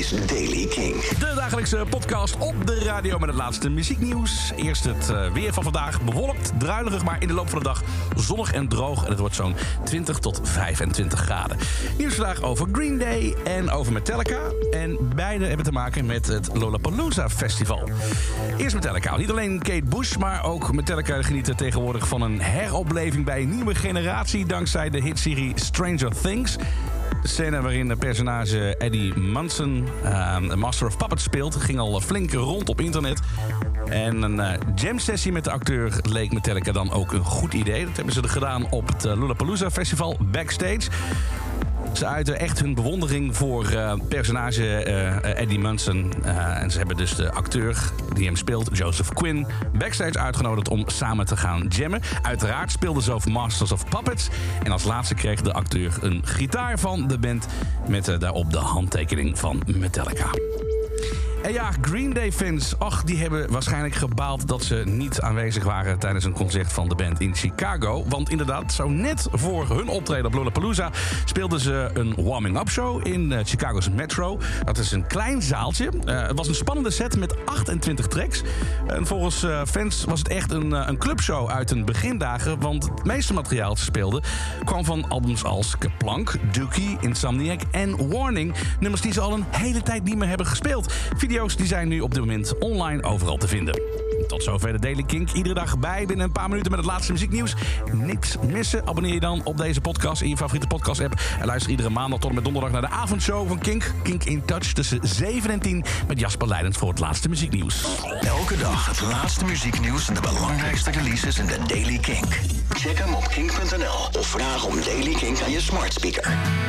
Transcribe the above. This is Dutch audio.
is Daily King. De dagelijkse podcast op de radio met het laatste muzieknieuws. Eerst het uh, weer van vandaag. Bewolkt, druilerig, maar in de loop van de dag zonnig en droog. En het wordt zo'n 20 tot 25 graden. Nieuws vandaag over Green Day en over Metallica. En beide hebben te maken met het Lollapalooza Festival. Eerst Metallica. Niet alleen Kate Bush, maar ook Metallica genieten tegenwoordig van een heropleving bij een nieuwe generatie. Dankzij de hitserie Stranger Things. De scène waarin de personage Eddie Munson, uh, Master of Puppets, speelt, ging al flink rond op internet. En een uh, jam sessie met de acteur leek Metallica dan ook een goed idee. Dat hebben ze gedaan op het Lollapalooza Festival backstage. Ze uiten echt hun bewondering voor uh, personage uh, Eddie Munson. Uh, en ze hebben dus de acteur die hem speelt, Joseph Quinn, backstage uitgenodigd om samen te gaan jammen. Uiteraard speelden ze over Masters of Puppets. En als laatste kreeg de acteur een gitaar van de band met daarop de handtekening van Metallica. En ja, Green Day fans, ach, die hebben waarschijnlijk gebaald dat ze niet aanwezig waren tijdens een concert van de band in Chicago. Want inderdaad, zo net voor hun optreden op Lollapalooza speelden ze een warming-up show in uh, Chicago's Metro. Dat is een klein zaaltje. Uh, het was een spannende set met 28 tracks. En volgens uh, fans was het echt een, een clubshow uit hun begindagen. Want het meeste materiaal dat ze speelden kwam van albums als Kaplank, Dookie, Insomniac en Warning. Nummers die ze al een hele tijd niet meer hebben gespeeld. Video's die zijn nu op dit moment online overal te vinden. Tot zover de Daily Kink. Iedere dag bij binnen een paar minuten met het laatste muzieknieuws. Niks missen. Abonneer je dan op deze podcast in je favoriete podcast app. En luister iedere maandag tot en met donderdag naar de avondshow van Kink. Kink in Touch tussen 7 en 10 met Jasper Leidens voor het laatste muzieknieuws. Elke dag het laatste muzieknieuws en de belangrijkste releases in de Daily Kink. Check hem op kink.nl of vraag om Daily Kink aan je smart speaker.